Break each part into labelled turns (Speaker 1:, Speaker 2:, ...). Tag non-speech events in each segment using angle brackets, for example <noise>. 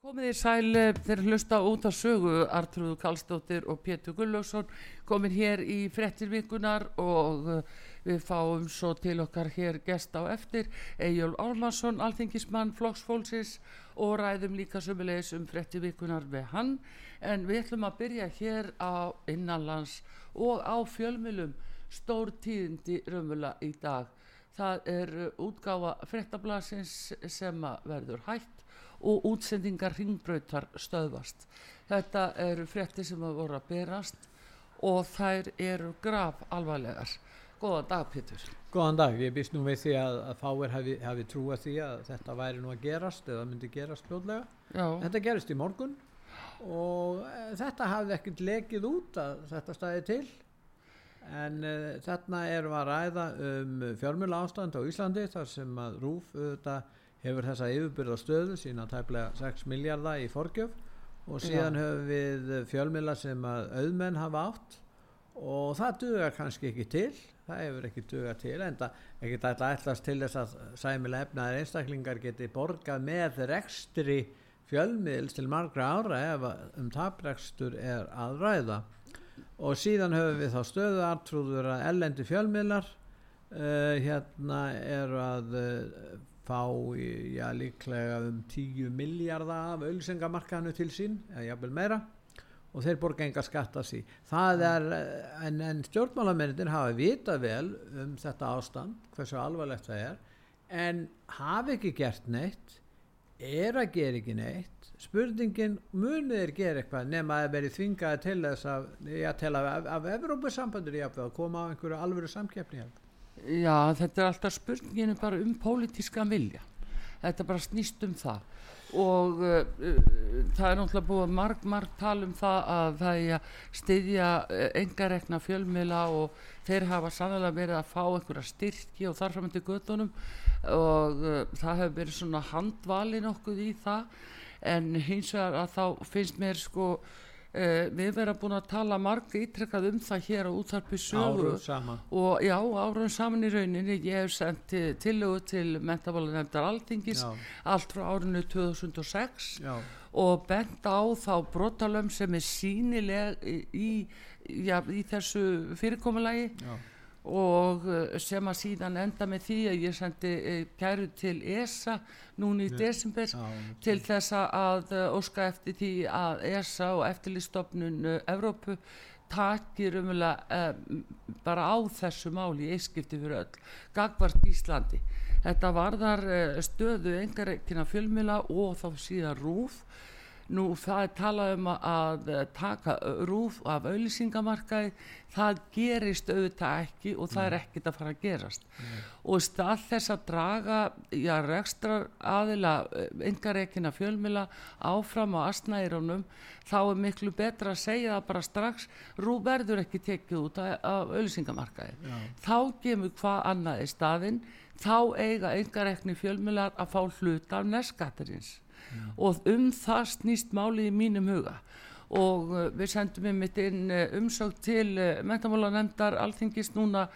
Speaker 1: Komið í sæl eh, þegar hlusta út á sögu Artrúðu Kallstóttir og Pétur Gullaugsson komin hér í frettir vikunar og eh, við fáum svo til okkar hér gest á eftir Egil Álmarsson, alþingismann Flokksfólksins og ræðum líka sömulegis um frettir vikunar með hann. En við ætlum að byrja hér á innanlands og á fjölmjölum stór tíðindi raunvöla í dag. Það er útgáfa frettablasins sem verður hægt og útsendingar ringbrautar stöðvast. Þetta eru frétti sem að voru að berast og þær eru graf alvarlegar. Góðan dag, Pítur.
Speaker 2: Góðan dag, ég býst nú við því að, að fáir hafi, hafi trúið því að þetta væri nú að gerast eða myndi gerast fljóðlega. Þetta gerist í morgun og e, þetta hafði ekkert lekið út að þetta staði til en e, þarna erum við að ræða um fjármjöla ástand á Íslandi þar sem að Rúf auðvitað hefur þessa yfirbyrðastöðu sína tæplega 6 miljardar í forgjöf. Og síðan Já. höfum við fjölmila sem að auðmenn hafa átt. Og það dugar kannski ekki til það hefur ekki dugað til en það ekki ætla ætlast til þess að sæmilega efnaðar einstaklingar geti borgað með rekstri fjölmiðils til margra ára ef um taprekstur er að ræða. Og síðan höfum við þá stöðu artrúður að ellendi fjölmiðlar uh, hérna eru að uh, fá já, líklega um 10 miljardar af auðsengamarkaðinu til sín eða jáfnvel meira og þeir borga enga skatt að sí er, en, en stjórnmálamennir hafa vitað vel um þetta ástand hversu alvarlegt það er en hafi ekki gert neitt er að gera ekki neitt spurningin munið er gera eitthvað nema að veri þvingaði til þess að, að af, af Evrópusambandur jáfnvel að koma á einhverju alvöru samkeppni
Speaker 1: Já, þetta er alltaf spurninginu bara um pólitískan vilja. Þetta bara snýst um það. Og uh, það er náttúrulega búið marg, marg tal um það að það er að styðja engarekna fjölmila og þeir hafa sannlega verið að fá einhverja styrki og þarfram til göttunum og uh, það hefur verið svona handvalin okkur í það. En hins vegar að þá finnst mér sko Uh, við verðum búin að tala marg ítrekkað um það hér á útharpi sögu. Og já, árum saman í rauninni. Ég hef sendt tillögu til mentamálanemndar Altingis já. allt frá árinu 2006 já. og bent á þá brotalömm sem er sínileg í, í, já, í þessu fyrirkomulagi og eh, sem að síðan enda með því að ég sendi eh, kæru til ESA núni í desember ja, til. þess að eh, óska eftir því að ESA og eftirlistofnun Evrópu takir umvöla bara á þessu máli í eiskipti fyrir öll gagvart Íslandi. Þetta varðar stöðu engareikina fjölmila og þá síðan rúf Nú það er talað um að taka rúf af auðlýsingamarkaði, það gerist auðvitað ekki og það er ekkit að fara að gerast. Nei. Og stað þess að draga, já, rekstra aðila, yngareikina fjölmila áfram á astnæðirónum, þá er miklu betra að segja það bara strax, rúf verður ekki tekið út af auðlýsingamarkaði. Já. Þá gemur hvað annað í staðinn, þá eiga yngareikni fjölmilar að fá hluta af neskatterins mm. og um það snýst málið í mínum huga og uh, við sendum við mitt inn uh, umsökt til uh, metamálanemndar alþingist núna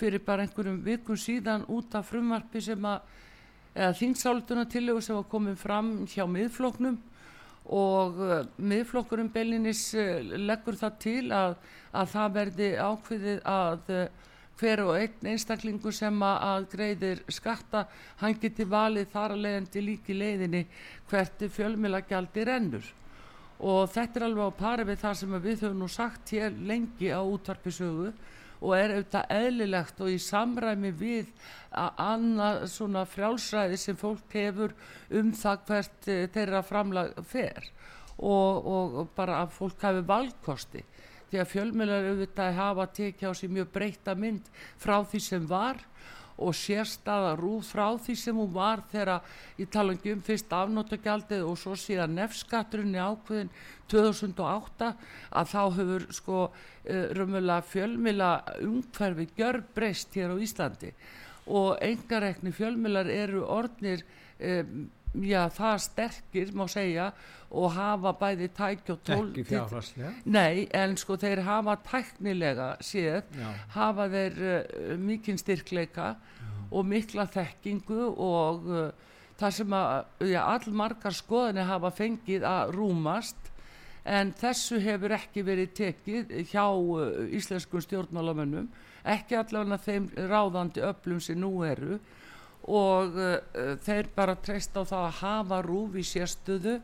Speaker 1: fyrir bara einhverjum vikum síðan út af frumvarpi sem að eða þingsálduna tillögu sem var komið fram hjá miðfloknum og miðflokkurum Bellinis leggur það til að, að það verði ákveðið að hver og einn einstaklingu sem að greiðir skatta hann geti valið þar að leiðandi líki leiðinni hvert fjölmilagjaldi rennur. Og þetta er alveg á pari við það sem við höfum nú sagt hér lengi á útvarpisögu og er auðvitað eðlilegt og í samræmi við að annað svona frjálsræði sem fólk hefur um það hvert eh, þeirra framlag fer og, og bara að fólk hafi valkosti því að fjölmjölar auðvitað hafa tekið á sig mjög breyta mynd frá því sem var og sérstaða rúð frá því sem hún var þegar ég tala um fyrst afnóttagjaldið og svo síðan nefnskatturinn í ákveðin 2008 að þá hefur sko uh, raunverulega fjölmila umhverfi gjör breyst hér á Íslandi. Og engarekni fjölmilar eru orðnir um, já það sterkir má segja og hafa bæði tæk og tól
Speaker 2: ekki fjárhagslega
Speaker 1: nei en sko þeir hafa tæknilega séð
Speaker 2: Já.
Speaker 1: hafa þeir uh, mikinn styrkleika já. og mikla þekkingu og uh, það sem að já, allmargar skoðinni hafa fengið að rúmast en þessu hefur ekki verið tekið hjá uh, íslenskum stjórnmálamönnum ekki allavega þeim ráðandi öflum sem nú eru og uh, þeir bara treyst á það að hafa rúf í sérstöðu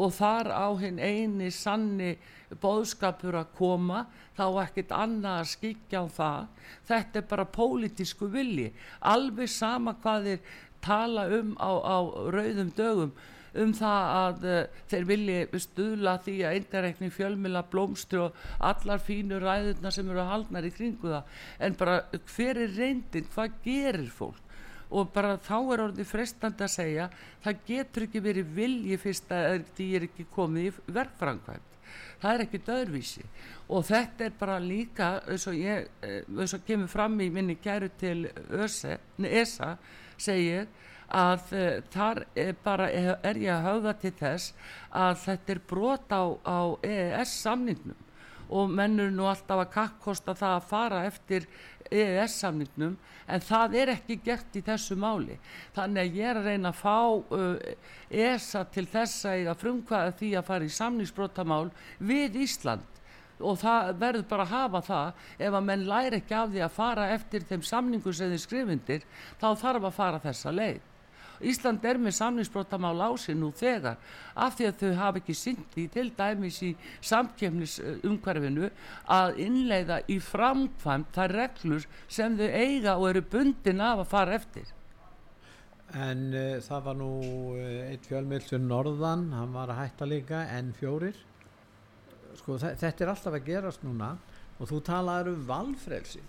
Speaker 1: og þar á hinn eini sanni bóðskapur að koma þá ekkert annað að skikja á það. Þetta er bara pólitísku vilji. Alveg sama hvað þeir tala um á, á rauðum dögum um það að uh, þeir vilji stuðla því að eindarekni fjölmila blómstru og allar fínu ræðurna sem eru að haldna í kringu það. En bara hver er reyndin, hvað gerir fólk og bara þá er orðið frestandi að segja það getur ekki verið vilji fyrst að því er ekki komið í verkfrangvæmt það er ekki döðurvísi og þetta er bara líka eins og, ég, eh, eins og kemur fram í minni kæru til ÖSE, ESA segir að uh, þar er, bara, er ég að höfða til þess að þetta er brot á, á EES samningnum og mennur nú alltaf að kakkosta það að fara eftir EES samningnum en það er ekki gert í þessu máli. Þannig að ég er að reyna að fá uh, ESA til þess að frumkvæða því að fara í samningsbrotamál við Ísland. Og það verður bara að hafa það ef að menn læri ekki af því að fara eftir þeim samningu sem þeir skrifundir þá þarf að fara þessa leið Ísland er með samningsbrotamál á sig nú þegar af því að þau hafa ekki syndi til dæmis í samkjöfnisumhverfinu að innleiða í framkvæmt þær reglur sem þau eiga og eru bundin af að fara eftir.
Speaker 2: En uh, það var nú uh, eitt fjölmilsur Norðan, hann var að hætta líka, N4. Sko þetta er alltaf að gerast núna og þú talaður um valfrelsi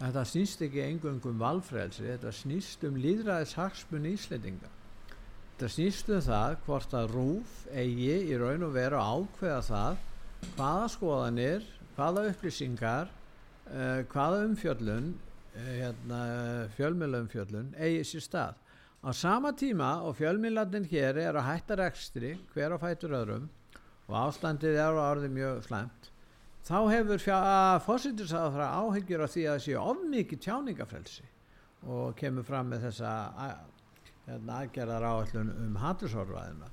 Speaker 2: þetta snýst ekki engungum valfrelsi, þetta snýst um líðræðis hagsmunni íslendinga. Þetta snýst um það hvort að rúf eigi í raun og veru ákveða það hvaða skoðanir hvaða upplýsingar uh, hvaða umfjöllun uh, hérna, fjölmjölaumfjöllun eigi sér stað. Á sama tíma og fjölmjölandin hér er að hætta rekstri hver á fætur öðrum og ástandið er á orði mjög slæmt þá hefur fósittisáðra áhyggjur af því að það sé ofmikið tjáningafrelsi og kemur fram með þessa hérna, aðgerðar áallun um hattusorðræðina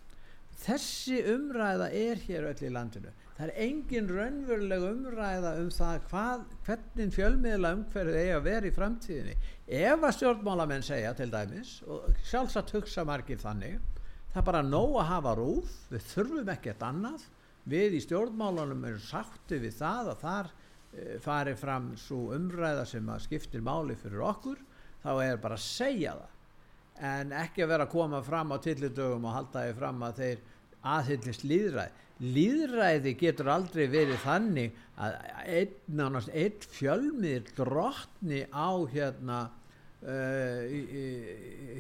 Speaker 2: þessi umræða er hér öll í landinu. Það er engin raunveruleg umræða um það hvað, hvernig fjölmiðla umhverfið eigi að vera í framtíðinni. Ef að stjórnmálamenn segja til dæmis og sjálfsagt hugsa margir þannig það er bara nóg að hafa rúf við þurfum ekkert annað við í stjórnmálunum erum sátti við það að þar e, fari fram svo umræða sem að skiptir máli fyrir okkur þá er bara að segja það. En ekki að vera að koma fram á tillidögum og halda því fram að þeir aðhyllist líðræði líðræði getur aldrei verið þannig að einn, einn fjölmið drottni á hérna uh, í,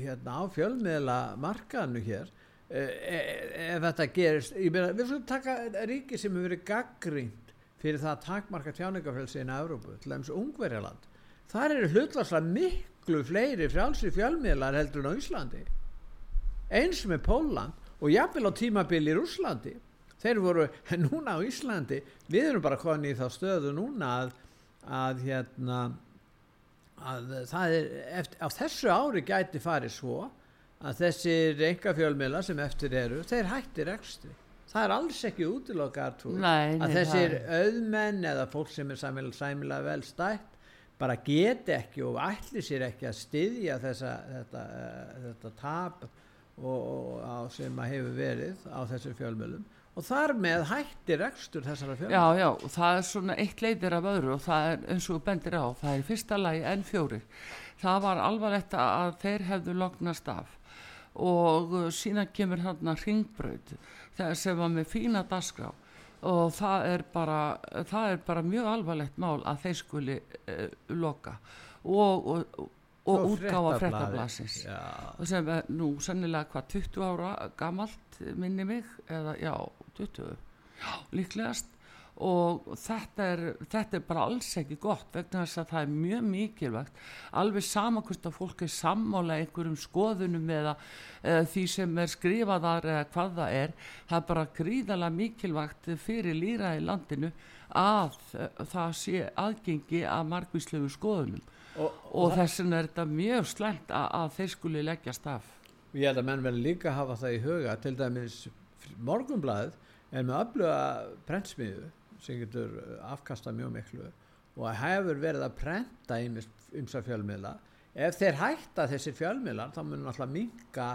Speaker 2: hérna á fjölmiðla markanu hér ef þetta gerist meina, við skulum taka ríki sem hefur verið gaggrínt fyrir það að takmarka tjáningafélsi inn á Európu, til dæmis Ungverjaland. Þar eru hlutlarslega miklu fleiri frjálsri fjölmiðlar heldur en á Íslandi. Eins með Póland og jafnvel á tímabili í Úslandi þeir voru núna á Íslandi við erum bara konið í þá stöðu núna að, að hérna að það er eftir, á þessu ári gæti farið svo að þessir reykafjölmila sem eftir eru, þeir hættir ekstri. Það er alls ekki útilokkar að þessir auðmenn eða fólk sem er sæmilega vel stætt bara geti ekki og ætli sér ekki að styðja þessa, þetta, uh, þetta tap og, og, sem að hefur verið á þessum fjölmjölum og þar með hættir ekstur þessara fjölmjöl.
Speaker 1: Já, já, og það er svona eitt leiðir af öðru og það er eins og bendir á, það er fyrsta lagi en fjóri. Það var alvarlegt að þeir hefðu loknast af og uh, síðan kemur hérna ringbröð sem var með fína dasgrá og það er bara, það er bara mjög alvarlegt mál að þeir skuli uh, loka. Og, og, og útgáfa frettablasins og sem er nú sannilega hvað 20 ára gamalt minni mig eða já 20 já, líklegast og þetta er, þetta er bara alls ekki gott vegna þess að það er mjög mikilvægt. Alveg samakvist að fólk er sammála einhverjum skoðunum eða, eða því sem er skrifaðar eða hvað það er. Það er bara gríðalega mikilvægt fyrir líra í landinu að það sé aðgengi að margvíslegu skoðunum. Og, og, og þess vegna er þetta mjög slemt að, að þeir skuli leggjast af.
Speaker 2: Ég held að menn vel líka hafa það í huga til dæmis morgunblæð er með öfluga prentsmiðu sem getur afkasta mjög miklu og hefur verið að prenta ymsa fjölmiðla. Ef þeir hætta þessi fjölmiðlar þá munum alltaf minka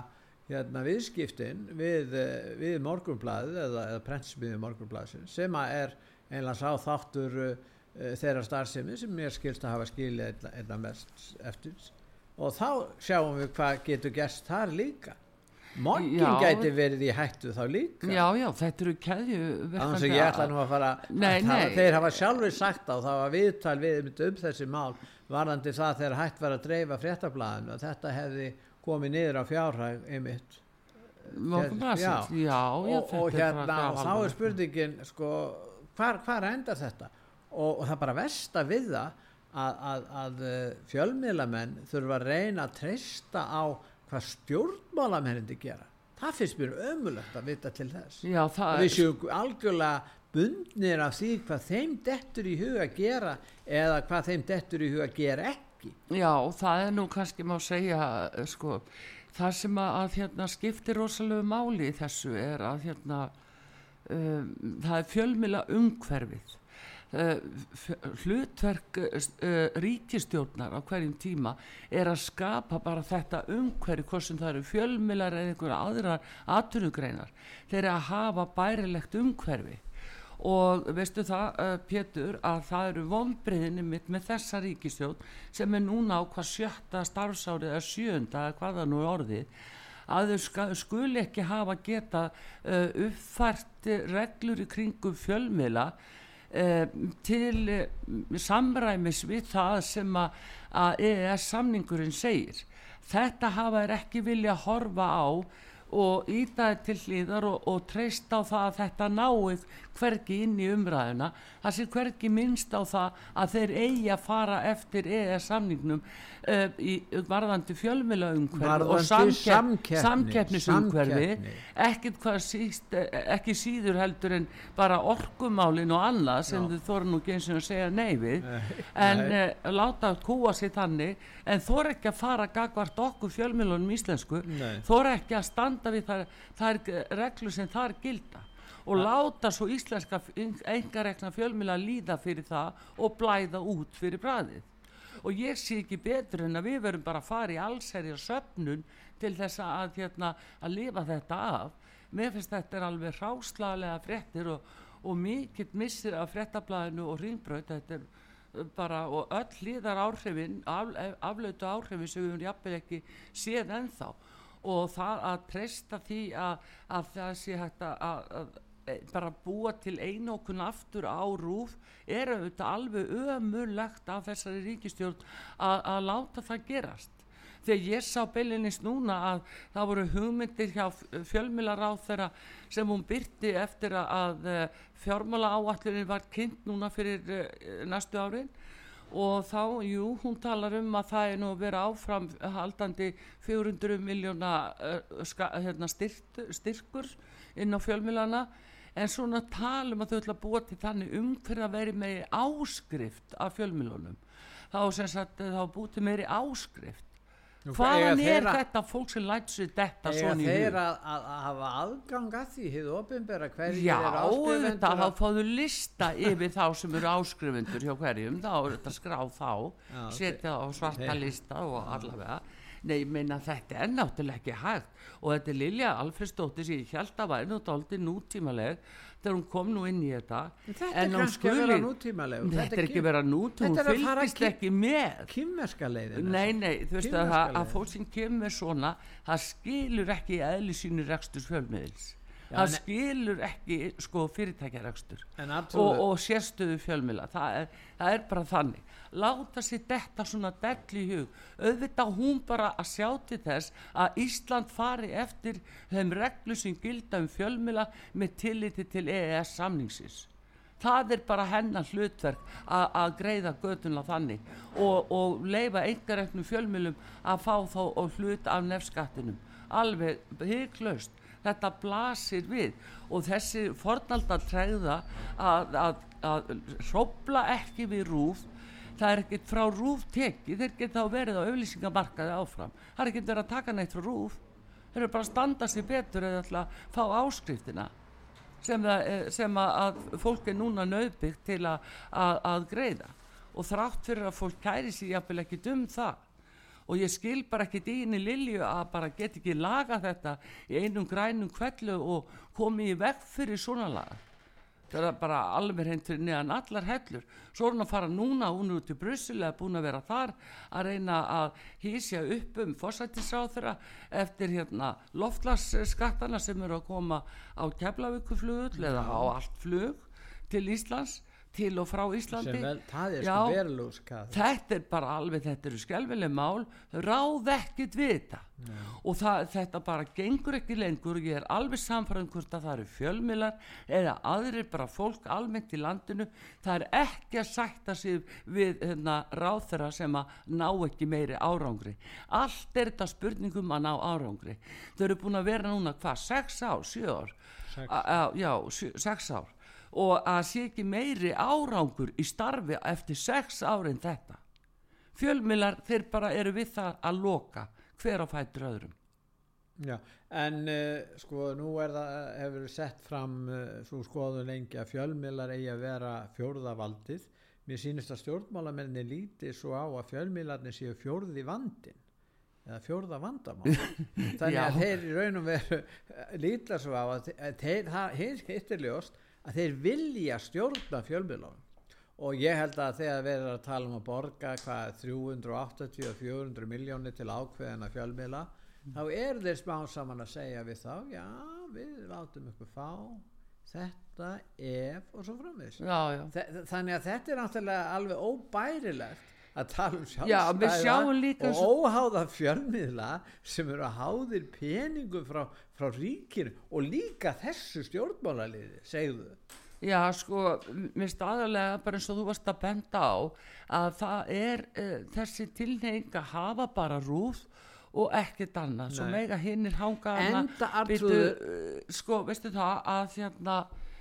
Speaker 2: hérna, viðskiptin við, við morgunblæð eða, eða prentsmiðu morgunblæðsin sem er einlega sá þáttur uh, þeirra starfsemi sem mér skilst að hafa skilið einna mest eftir. Og þá sjáum við hvað getur gerst þar líka Mokkin gæti verið í hættu þá líka.
Speaker 1: Já, já, þetta eru keðju
Speaker 2: Þannig að ég ætla nú að fara
Speaker 1: nei, að nei.
Speaker 2: Þeir hafa sjálfur sagt á það var viðtal við um þessi mál varðandi það þegar hætt var að dreifa fréttablaðinu og þetta hefði komið niður á fjárhæg einmitt.
Speaker 1: Mokkin já. já, já
Speaker 2: og, og hérna og þá er spurningin sko, hvar, hvar endar þetta? Og, og það bara versta við það að, að, að eh, fjölmiðlamenn þurfa að reyna að treysta á hvað stjórnmálamennindi gera. Það finnst mér ömulegt að vita til þess.
Speaker 1: Já,
Speaker 2: við séum algjörlega bundnir af því hvað þeim dettur í huga að gera eða hvað þeim dettur í huga að gera ekki.
Speaker 1: Já, það er nú kannski má segja sko, það sem að, að hérna, skiptir rosalega máli í þessu er að hérna, um, það er fjölmila umhverfið Uh, hlutverk uh, ríkistjórnar á hverjum tíma er að skapa bara þetta umhverju hvort sem það eru fjölmilar eða einhverja aðrar aðtunugreinar þeir eru að hafa bærilegt umhverfi. Og veistu það uh, Pétur að það eru vonbreyðinni mitt með þessa ríkistjórn sem er núna á hvað sjötta starfsárið eða sjönda eða hvaða nú er orðið að þau skuli ekki hafa geta uppfært reglur í kringum fjölmila til uh, samræmis við það sem að, EES samningurinn segir. Þetta hafa er ekki vilja horfa á og ítaði til hlýðar og, og treyst á það að þetta náið hverki inn í umræðuna. Það sé hverki minnst á það að þeir eigi að fara eftir EES samningnum uh, í varðandi fjölmjölaumhverfi og samkepp, samkeppnisumhverfi. ekkert hvað síst, ekki síður heldur en bara orkumálin og annað sem þau þóra nú ekki eins og segja nei við. En. Uh, láta kúa sér þannig. En þóra ekki að fara gagvart okkur fjölmjölunum íslensku. Þóra ekki að standa við það, það er reglu sem það er gilda og láta svo íslenska engarekna fjölmjöla líða fyrir það og blæða út fyrir bræðið og ég sé ekki betur en að við verum bara að fara í allsherja söpnun til þess að, hérna, að lifa þetta af. Mér finnst þetta er alveg ráslaglega frettir og, og mikill missir af frettablaðinu og ringbröð þetta er uh, bara og öll líðar áhrifin af, aflötu áhrifin sem við höfum jafnvel ekki séð ennþá og það að treysta því að, að það sé hægt að, að Eh, bara búa til einokun aftur á rúf er auðvitað alveg ömurlegt af þessari ríkistjórn að láta það gerast. Þegar ég sá beilinist núna að það voru hugmyndir hjá fjölmilar á þeirra sem hún byrti eftir að eh, fjármála áallunin var kynnt núna fyrir eh, næstu árin og þá, jú, hún talar um að það er nú að vera áfram haldandi 400 miljóna uh, hérna, styrkur inn á fjölmilana en svona talum að þau ætla að búa til þannig umhverð að veri meiri áskrift af fjölmjölunum þá þá búti meiri áskrift hvaðan er þeirra, þetta fólk sem lætt sér þetta svona í hug?
Speaker 2: þeir að, að, að hafa aðgang að því hefur ofinbæra hverjir
Speaker 1: já, þetta þá fáðu lista yfir þá sem eru áskrifundur hjá hverjum þá er þetta skráð þá já, setja á svarta þeir. lista og allavega. Nei, meina þetta er náttúrulega ekki hægt. Og þetta er Lilja Alfredsdóttir sem ég held að væri náttúrulega nútímaleg þegar hún kom nú inn í þetta
Speaker 2: þetta en er kannski að vera nútímaleg
Speaker 1: þetta er ekki að vera nútímaleg hún fylgist ekki með.
Speaker 2: kymmerska leiðin
Speaker 1: nei, nei, þú veist að, að fólk sem kemur svona það skilur ekki eðli sínu rekstur fjölmiðils það skilur ekki sko fyrirtækjarækstur og, og sérstöðu fjölmila það er, það er bara þannig. Láta sér detta svona dell í hug. Auðvitað hún bara að sjá til þess að Ísland fari eftir þeim reglu sem gilda um fjölmila með tilliti til EES samningsins. Það er bara hennar hlutverk að greiða gödunla þannig og, og leifa einhverjum fjölmjölum að fá þá og hlut af nefnskattinum alveg hygglöst þetta blasir við. Og þessi fornaldar træða að, að, að hrópla ekki við rúf það er ekkert frá rúf teki þeir geta þá verið á auðlýsingamarkaði áfram. Það er ekkert verið að taka neitt frá rúf. Þeir eru bara að standa sér betur eða alltaf fá áskriftina sem, það, eh, sem að, fólk er núna nöðbyggt til að, að, greiða. Og þrátt fyrir að fólk kæri sér jáfnvel ekki um það og ég skil bara ekki dýni Lilju að bara get ekki laga þetta í einum grænum kvellu og komi í vekk fyrir svona laga það er bara alveg hendur neðan allar hellur. Svo er hún að fara núna, hún er út í Bryssel eða búin að vera þar að reyna að hýsja upp um fósættisráþura eftir hérna loftlarsskattana sem eru að koma á keflavíkuflugul eða á allt flug til Íslands til og frá Íslandi.
Speaker 2: Vel, er Já, sko
Speaker 1: þetta er bara alveg þetta eru skjálfileg mál ráð ekkit við þetta Já. og það, þetta bara gengur ekki lengur. Og ég er alveg samfærað hvort að það eru fjölmilar eða aðrir bara fólk almennt í landinu. Það er ekki að sætta sig við hérna, ráð þeirra sem að ná ekki meiri árangri. Allt er þetta spurningum að ná árangri. Þau eru búin að vera núna hvað, 6 ár, 7 ár? 6 ár og að sé ekki meiri árangur í starfi eftir sex árin þetta. Fjölmilar þeir bara eru við það að loka hver á fættur öðrum.
Speaker 2: Já, en uh, sko nú er það, hefur sett fram uh, svo skoðun lengi að fjölmilar eigi að vera fjórðavaldið. Mér sínist að stjórnmálamenni líti svo á að fjölmilarnir séu fjórði vandin eða fjórða vandamál. <laughs> Þannig að þeir í raunum veru lítla svo á að þeir, hittir ljóst að þeir vilja stjórna fjölmiðlunum. Og ég held að þegar við erum að tala um að borga hvað 380 og 400 miljónir til ákveðina fjölmiðla mm. þá eru þeir smá saman að segja við þá já við látum ykkur fá þetta ef og svo framvis þannig að þetta er náttúrulega alveg óbærilegt að tala um sjálfstæða og óháða fjölmiðla sem eru að háðir peningum frá, frá ríkinu og líka þessu stjórnmálaliði, segðu.
Speaker 1: Já, sko, mér staðarlega bara eins og þú varst að benda á að það er uh, þessi tilneying að hafa bara rúð og ekkert annað, svo mega hinnir hanga
Speaker 2: enda artrúðu
Speaker 1: uh, sko, veistu það að þérna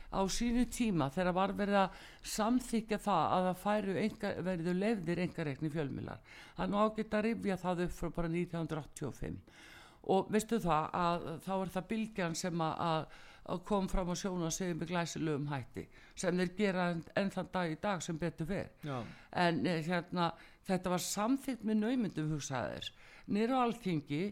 Speaker 1: á sínu tíma þegar var verið að samþykja það að það færu enga, verið lefðir engareikni fjölmilar það er nú ágætt að rifja það upp frá bara 1985 og veistu það að þá er það bylgjan sem að, að kom fram á sjónu að segja með glæsilegum hætti sem þeir gera enn, enn þann dag í dag sem betur fer. En eh, hérna þetta var samþykt með naumundum hugsaðir nýra á alþingi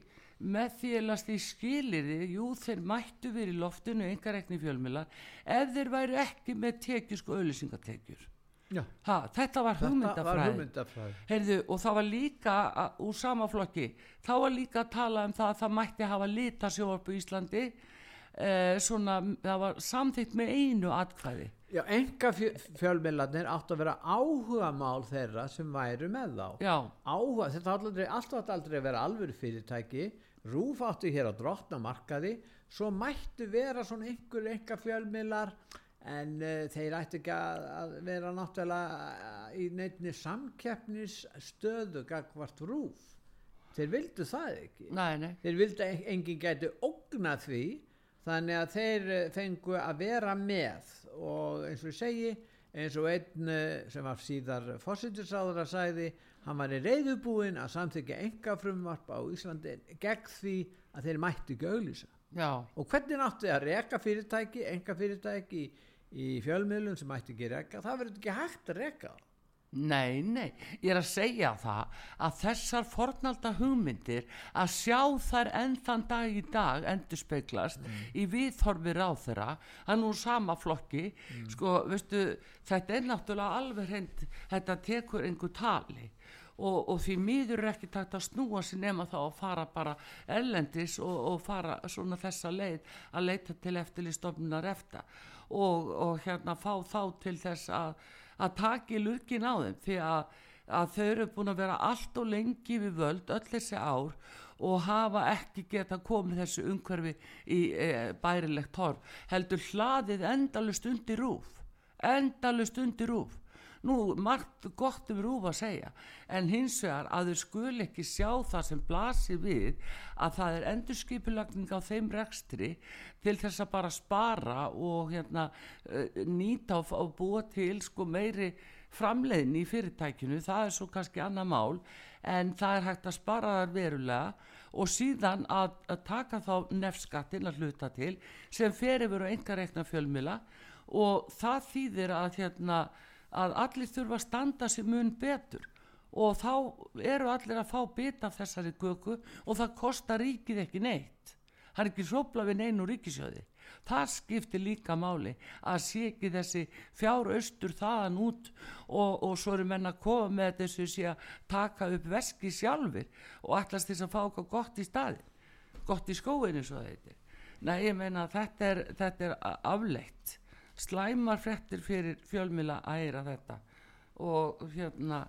Speaker 1: með því að last í skiliði jú þeir mættu verið í loftinu engarekni fjölmilar ef þeir væri ekki með tekjus og auðlýsingatekjur ha, þetta var hugmyndafræð Heyrðu, og það var líka að, úr samaflokki þá var líka að tala um það að það mætti hafa litasjóarp í Íslandi eh, svona, það var samþýtt með einu atkvæði.
Speaker 2: Já, enga fjölmiðlarnir átt að vera áhuga mál þeirra sem væru með þá.
Speaker 1: Já.
Speaker 2: áhuga, þetta aldrei, allt átt aldrei að vera alveg fyrirtæki Rúf áttu hér að drotna markaði svo mættu vera svona einhver enga fjölmiðlar en uh, þeir ætti ekki að, að vera náttúrulega í neittni samkeppnisstöðu gagvart Rúf þeir vildu það ekki.
Speaker 1: Nei, nei.
Speaker 2: þeir vildu enginn gæti ógna því þannig að þeir uh, fengu að vera með. Og eins og ég segi eins og einn sem var síðar fósittisáður að sæði hann var í reyðubúin að samþykja enga frumvarp á Íslandi gegn því að þeir mætti ekki auðlýsa og hvernig náttu að reka fyrirtæki enga fyrirtæki í, í fjölmiðlun sem mætti ekki reka? Það verður ekki hægt að reka
Speaker 1: Nei, nei, ég er að segja það að þessar fornalda hugmyndir að sjá þær enn þann dag í dag endur speiklast mm. í viðhorfið ráð þeirra að nú sama flokki. Mm. sko, veistu, þetta er náttúrulega alveg hreint, þetta tekur einhver tali og, og því miður er ekki takt að snúa sér nema þá að fara bara ellendis og, og fara svona þessa leið að leita til eftirlistofnunar eftir og, og hérna fá þá til þess að, að taki lurkin á þeim því að, að þau eru búin að vera allt og lengi við völd öll þessi ár og hafa ekki geta komið þessu umhverfi í e, bærilegt torf heldur hlaðið endalust undir rúf endalust undir rúf nú margt gott um rúf að segja en hins vegar að þau skul ekki sjá það sem blasir við að það er endurskipulagning á þeim rekstri til þess að bara spara og hérna eh, nýta og búa til sko meiri framleiðin í fyrirtækinu, það er svo kannski annað mál en það er hægt að spara þar verulega og síðan að, að taka þá nefnskattin að hluta til sem fer yfir á enga reikna fjölmila og það þýðir að hérna að allir þurfa að standa sér mun betur. Og þá eru allir að fá bita af þessari göku og það kostar ríkið ekki neitt. Það er ekki sopla við neinu ríkisjöði það skiptir líka máli að sé ekki þessi fjáraustur þaðan út og, og svo eru menna að koma með þessu sé að taka upp veski sjálfur og allast þess að fá eitthvað gott í staði gott í skóinu svo þetta Nei, ég meina þetta er, þetta er afleitt slæmar frettir fyrir fjölmila heyra þetta og hérna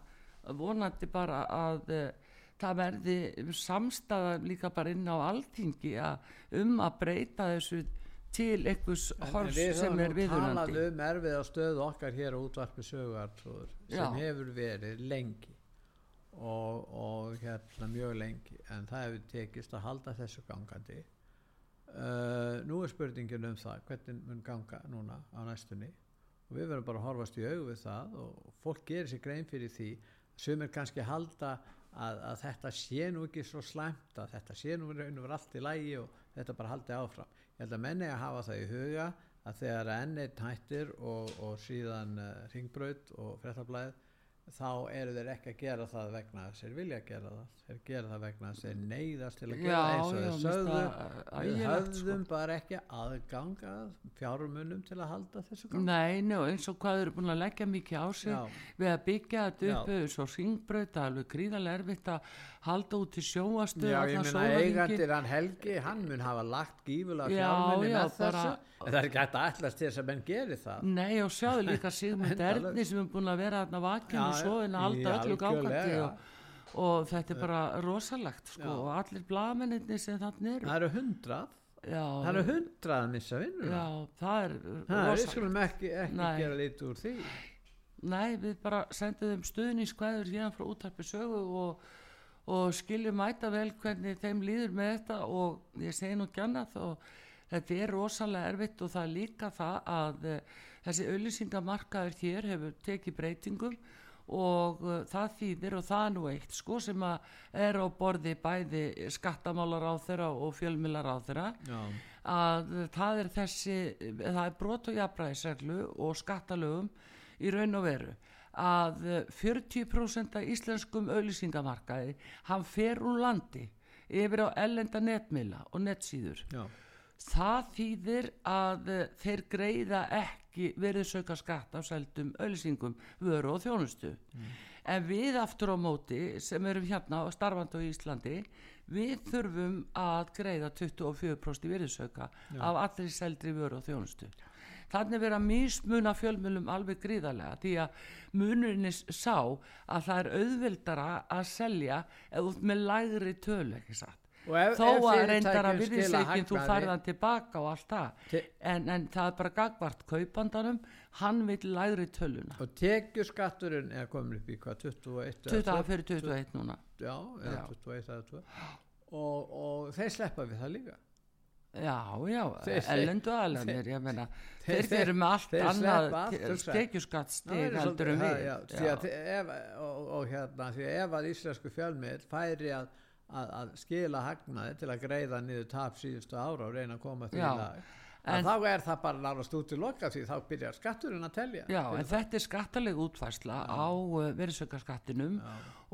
Speaker 1: vonandi bara að e, það verði samstaða líka bara inn á alltingi að um að breyta þessu til einhvers hors sem er viðunandi. Við höfum
Speaker 2: talað um erfið á stöðu okkar hér á útvarpi söguartrúður sem Já. hefur verið lengi og, og hérna mjög lengi en það hefur tekist að halda þessu gangandi Uh, nú er spurningin um það hvernig mun ganga núna á næstunni. Og við verðum bara að horfast í auðu við það og fólk gerir sér grein fyrir því. Sem er kannski halda að, að þetta sé nú ekki svo slæmt að þetta sé nú verið allt í lægi og þetta bara haldi áfram. Ég held að menni að hafa það í huga að þegar enneitt hættir og, og síðan uh, ringbraut og frettablaðið þá eru þeir ekki að gera það vegna að þeir vilja að gera það. Þeir gera það vegna að þeir neyðast til að gera já, eins og þeir sögðu. við höfðum sko. bara ekki aðganga fjármunum til að halda þessu gang
Speaker 1: Nei, njó, eins og hvað eru búin að leggja mikið á sig já. við að byggja þetta upp svo ringbröð alveg gríðarlega erfitt að halda út í sjóastu
Speaker 2: Já, ég minna eigandir hann Helgi hann mun hafa lagt gífulega fjármunni með þessu en það er ekki hægt að allast til þess að menn geri það.
Speaker 1: Nei, og sjáðu <laughs> líka Sigmund Erni sem er búin að vera þarna vakinu svo en að halda öllu gákandi og, og þetta er bara rosalegt sko, og allir blamenninni sem þannig eru.
Speaker 2: Það eru hundrað. Já, það eru hundrað að missa vinnuna.
Speaker 1: Já, það er
Speaker 2: rosalegt við skulum ekki, ekki gera lítið úr því.
Speaker 1: Nei, við bara sendum þeim stuðin í skvæður hérna frá útarpi sögu og, og skiljum mæta vel hvernig þeim líður með þetta og ég segi nú annað og þetta er rosalega erfitt og það er líka það að uh, þessi auðlýsingamarkaður hér hefur tekið breytingum og uh, það þýðir og það er nú eitt sko sem að er á borði bæði skattamálar á þeirra og fjölmilar á þeirra Já. að það er þessi það er brot og jafnræðisreglu og skattalögum í raun og veru. Að 40% af íslenskum auðlýsingamarkaði hann fer úr landi yfir á ellenda netmila og netsýður Já það þýðir að eh, þeir greiða ekki verið söka skatt á seldum ölsingum, vöru og þjónustu. Mm. en við aftur á móti sem erum hérna á starfandi á Íslandi við þurfum að greiða 24% virðsauka af allir seldri vöru og þjónustu. Þannig vera mísmuna fjölmjölum alveg gríðarlega því að munurinnins sá að það er auðvildara að selja eða út með lægri tölu ekki satt ef, þó að reyndar að virðisleikin þú farðan tilbaka og allt það. En, en það er bara gagvart kaupandanum. Hann vil lægri töluna.
Speaker 2: Og tekju skatturinn er komin upp í hvað 21
Speaker 1: 20 fyrir 21 núna.
Speaker 2: Já, já. 21 eða 2 og, og þeir sleppa við það líka.
Speaker 1: Já, já, ellendu aðlennir ég menna, þeir fyrir með allt annað tekjuskattstig heldur um við.
Speaker 2: og, og hérna því ef að íslensku fjölmið færi að að, að skila hagnaði til að greiða niður tap síðustu ára og reyna að koma því lag En þá er það bara nárast út í loka því þá byrjar skatturinn að telja.
Speaker 1: Já, en þetta er skattaleg útfærsla Já. á uh, verðsökarskattinum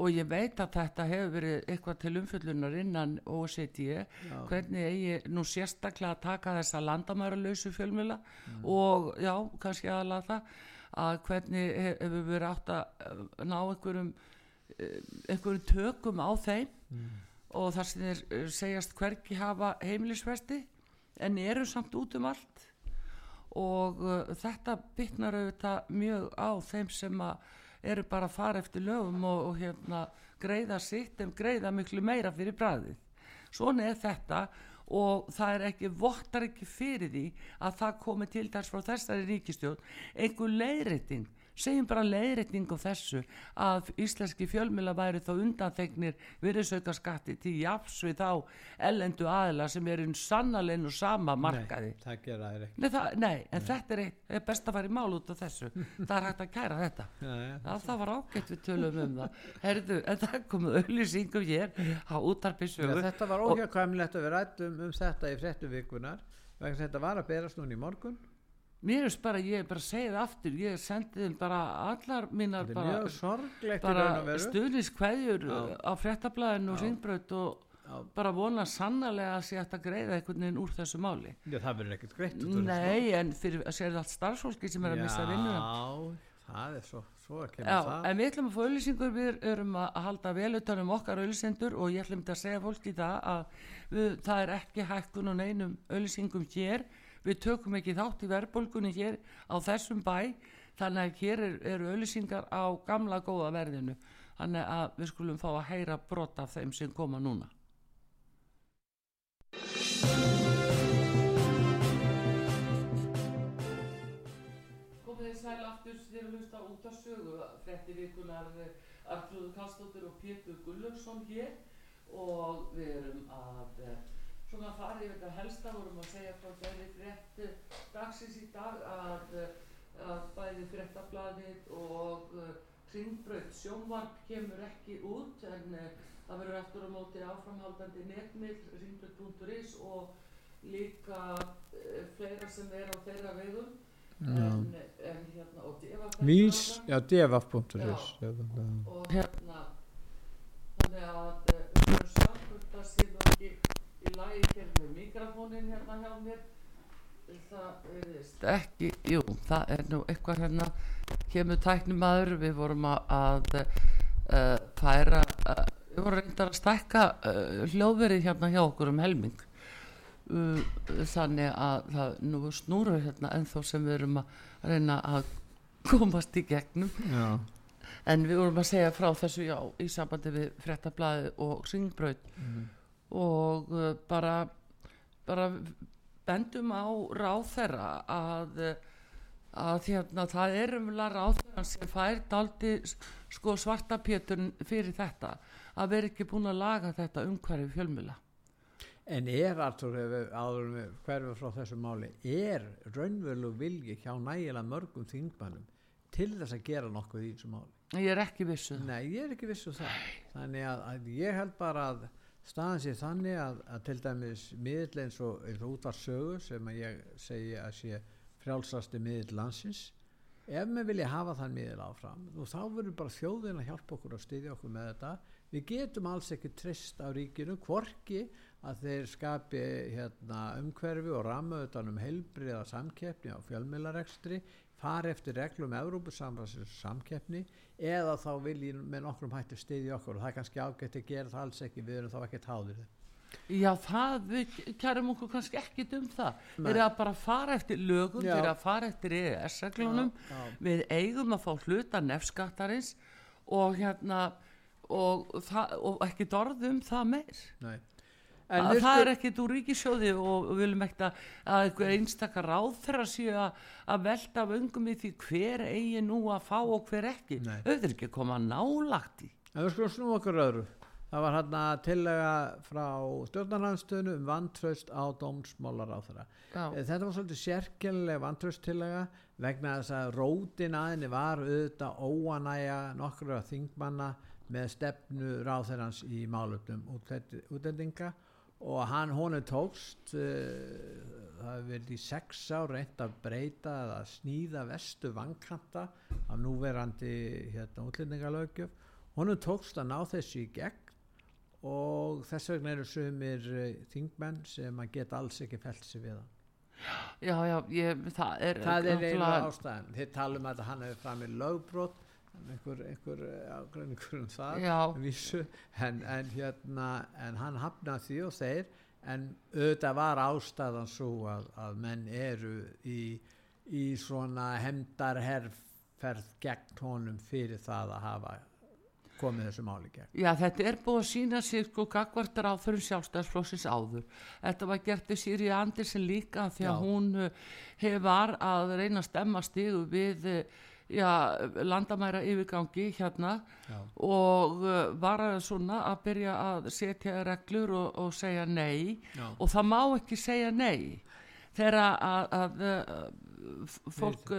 Speaker 1: og ég veit að þetta hefur verið eitthvað til umfjöldunar innan OCD, já. hvernig eigi nú sérstaklega að taka þessa landamæralausu fjölmjöla mm. og já, kannski aðalega það, að hvernig hefur verið átt að ná einhverjum einhverju tökum á þeim mm. og þar sem þeir eh, segjast hverki hafa heimilisvesti en eru samt út um allt og uh, þetta bytnar auðvitað mjög á þeim sem eru bara að fara eftir lögum og, og hérna greiða sitt en greiða miklu meira fyrir bræðið svona er þetta og það er ekki, vottar ekki fyrir því að það komi til þess frá þessari ríkistjón einhver leiðrætting segjum bara leiðrætning á þessu að íslenski fjölmjöla væri þá undanþegnir virðsauka skatti til jafs við þá ellendu aðila sem er einn sannalein og sama markaði.
Speaker 2: Nei, það gera
Speaker 1: það ekki. Nei, það, nei en nei. þetta er, er best að fara í mál út af þessu. <laughs> Það er hægt að kæra þetta. Ja, ja, það, það var ágætt við tölum um það. Herðu, en það komið auðlýsingum hér á útarpisögu
Speaker 2: ja, Þetta var óhjákvæmlegt að við rættum um þetta í frettu vikunar vegna þetta var að berast núni í morgun
Speaker 1: mér er bara, ég er bara að segja það aftur ég sendi þeim bara allar mínar
Speaker 2: bara,
Speaker 1: bara stuðniskveðjur á frettablaðinu og ringbröð og Já. bara vona sannlega að sé að greiða einhvern veginn úr þessu máli.
Speaker 2: Já, það verður ekkert greitt
Speaker 1: Nei, en fyrir að sér allt starfsfólki sem er að missa vinnuna
Speaker 2: Já, það er svo, svo kemja það.
Speaker 1: En við ætlum að fá auðlýsingur, við erum að halda vel utanum okkar auðlýsendur og ég ætlum að segja fólki það að við, það er ekki hækkun og neinum auðlýsingum hér við tökum ekki þátt í verðbólgunni hér á þessum bæ þannig að hér eru er auðlýsingar á gamla góða verðinu. Þannig að við skulum fá að heyra brot af þeim sem koma núna. Komið þið sæl aftur þér að hlusta út af sögu þetta vikunar Artrúður Kallstóttir og Pétur Gullöksson hér. Og við erum að svona farið við þetta helsta vorum að segja frá þeirri frétt dagsins í dag að, að bæði fréttablaðið og kringbröð sjónvarp kemur ekki út en uh, það verður eftir á móti áframhaldandi netmill ringbröð.is og líka uh, fleira sem er á þeirra vegum. En, en hérna og
Speaker 2: devaf.is já devaf.is
Speaker 1: og hérna þannig að við verðum sjálf hvort það séu ekki í lagi hér með mikrofónin hérna hjá mér það verðist ekki jú, það er nú eitthvað hérna. Kemur tæknum aður við vorum að, að uh, færa uh, við vorum reyndar að stækka uh, hljóðverið hérna hjá okkur um helming. Þannig að það nú snúru hérna ennþá sem við erum að reyna að komast í gegnum.
Speaker 2: Já.
Speaker 1: en við vorum að segja frá þessu já í sambandi við frettablaði og syngbröð mm og uh, bara, bara bendum á ráþerra að, að hérna, það er umlega ráþerra sem fær daldi sko, svarta pétur fyrir þetta að vera ekki búin að laga þetta umhverju fjölmjöla
Speaker 2: En er Artur, áður með hverju frá þessu máli, er raunvölu vilji hjá nægilega mörgum þingmannum til þess að gera nokkuð í þessu máli?
Speaker 1: Ég er ekki vissuð.
Speaker 2: Um Nei, ég er ekki vissuð um það. Þannig að, að ég held bara að staðan sé þannig að, að til dæmis miðl eins og, og útvarsögu sem að ég segi að sé frjálsasti miðl landsins ef við vilja hafa þann miðl áfram og þá verður bara þjóðin að hjálpa okkur að styðja okkur með þetta. Við getum alls ekki trist á ríkinu hvorki að þeir skapi hérna, umhverfi og ramauðan um heilbriða samkeppni á fjölmilarekstri fari eftir reglum Európusamræðsins samkeppni eða þá viljum með nokkrum hætti stiðja okkur. Og það er kannski ágætt að gera það alls ekki við erum þá ekki táðir þau
Speaker 1: Já það, við kærum okkur kannski ekki um það, við erum að bara fara eftir lögum, við erum að fara eftir EES-reglunum, við eigum að fá hluta nefnskattarins og hérna og, það, og ekki dorðum það meir.
Speaker 2: Nei
Speaker 1: En að það er ekkit úr ríkisjóði og við viljum ekkert að, að einhver einstakar ráð þeirra séu að, að velta af öngum í því hver eigi nú að fá og hver ekki. Auðvitað er ekki að koma nálagt í
Speaker 2: en við skulum snú okkur öðru það var hérna tillega frá stjórnarlandstöðinu um vantraust á dómsmálar á þeirra þetta var svolítið sérkjörlega vantraust tillega vegna þess að rótin aðinni var auðvitað óanæja nokkur af þingmanna með stefnu ráð þeirrans í málöfnum útlendinga og hann honu tókst uh, það hefur verið í sex ár reynd að breyta eða snýða vestu vankanta af núverandi hérna útlendingalögjöf honu tókst að ná þessu í gegn og þess vegna eru sögumir uh, þingmenn sem að geta alls ekki sér við hann.
Speaker 1: Já, já, ég, það er
Speaker 2: það er eiginlega ástæðan. Þeir tala um að hann hefur fram í lögbrot einhver, einhver ágræningur um það vissu, en, en hérna en hann hafnaði því og þeir en auðvitað var ástæðan svo að, að menn eru í, í svona hemdarherrferð gegn honum fyrir það að hafa komið þessu máli gegn.
Speaker 1: Já, þetta er búið að sína sig sko gagvartar á fyrir sjálfstæðsflóksins áður. Þetta var gert í Sýri Andersen líka því að Já. hún uh, hefur að reyna að stemma stígu við uh, já, landamæra yfirgangi hérna já. og uh, var að svona að byrja að setja reglur og, og segja nei já. og það má ekki segja nei þegar að, að, að fólk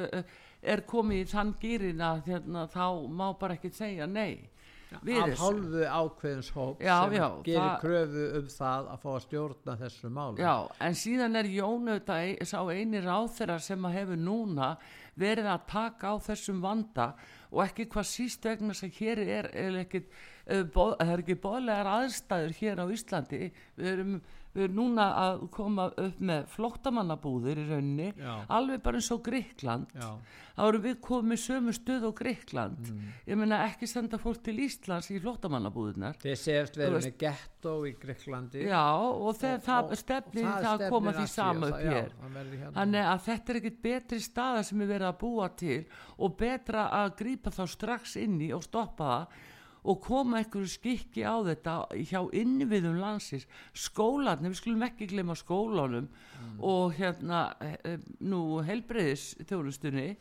Speaker 1: er komið í þann gýrin að hérna, þá má bara ekki segja nei
Speaker 2: af hálfu ákveðins hóp já, sem já, gerir kröfu um það að fá að stjórna þessu málu
Speaker 1: Já, en síðan er Jónauta sá einir á þeirra sem að hefur núna verið að taka á þessum vanda og ekki hvað síst vegna sem hér er, er ekki, eh, það er ekki bóðlegar aðstæður hér á Íslandi. Við erum við erum núna að koma upp með flóttamannabúðir í rauninni Já. alveg bara eins og Greikland Já. þá erum við komið sömu stöð á Greikland mm. ég meina ekki senda fólk til Íslands í flóttamannabúðinar
Speaker 2: þeir séast verið með gettó í Greiklandi
Speaker 1: Já og, þeir, og það stefnir það að koma því sama upp hér hérna. þannig að þetta er ekkit betri staða sem er verið að búa til og betra að grípa þá strax inn í og stoppa það og koma einhverju skikki á þetta hjá innviðum landsins. Skólanum, við skulum ekki glemja skólanum mm. og hérna eh, nú helbreyðis þjóðlustunni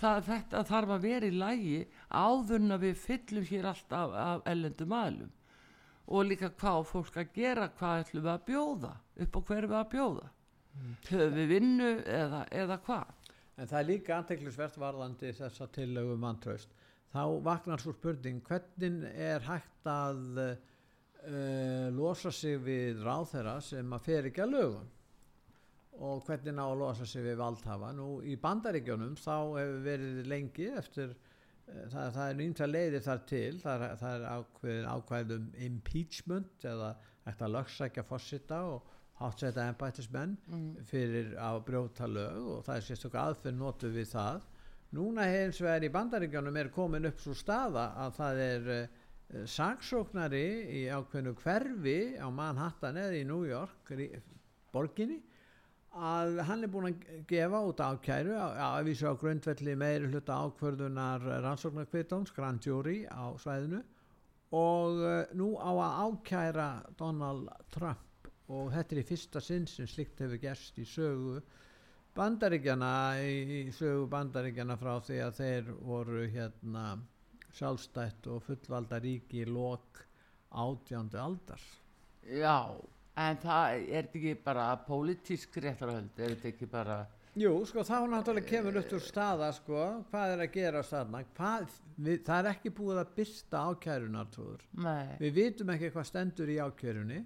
Speaker 1: það, þetta þarf að vera í lægi áðurna við fyllum hér allt af, af ellendum aðlum og líka hvað fólk að gera hvað ætlum við að bjóða upp á hverju við að bjóða. Mm. höfum við vinnu eða, eða hvað?
Speaker 2: En það er líka anteklisvert varðandi þessa tillögu manntraust þá vaknar svo spurning hvernig er hægt að uh, losa sig við ráþæra sem að fer ekki að lögum? Og hvernig ná að losa sig við valdhafa? Nú í bandaríkjónum þá hefur verið lengi eftir uh, það, það er nýnt að leiði þar til. Það er, það er ákveð, ákveðum impeachment eða eftir að lögsækja fórsita og hátsæta ennbættismenn mm. fyrir að brjóta lög og það er sérstaklega aðferð notu við það Núna hins vegar í bandaríkjónum er komin upp svo staða að það er uh, saksóknari í ákveðnu hverfi á Manhattan eða í New York borginni að hann er búin að gefa út ákæru að vísu á grundvelli meiri hluta ákverðunar rannsóknarkvittóns Grand Jury á svæðinu og uh, nú á að ákæra Donald Trump. Og þetta er í fyrsta sinn sem slikt hefur gerst í sögu bandaríkjana í sögu bandaríkjana frá því að þeir voru hérna sjálfstætt og fullvalda ríki í lok átjándu aldar.
Speaker 1: Já, en það er ekki bara pólitísk réttarhöld, er þetta ekki bara
Speaker 2: Jú, sko þá náttúrulega kemur upp úr staða sko, hvað er að gera staðna hvað, við, það er ekki búið að byrsta ákærunar trúður, við vitum ekki hvað stendur í ákærunni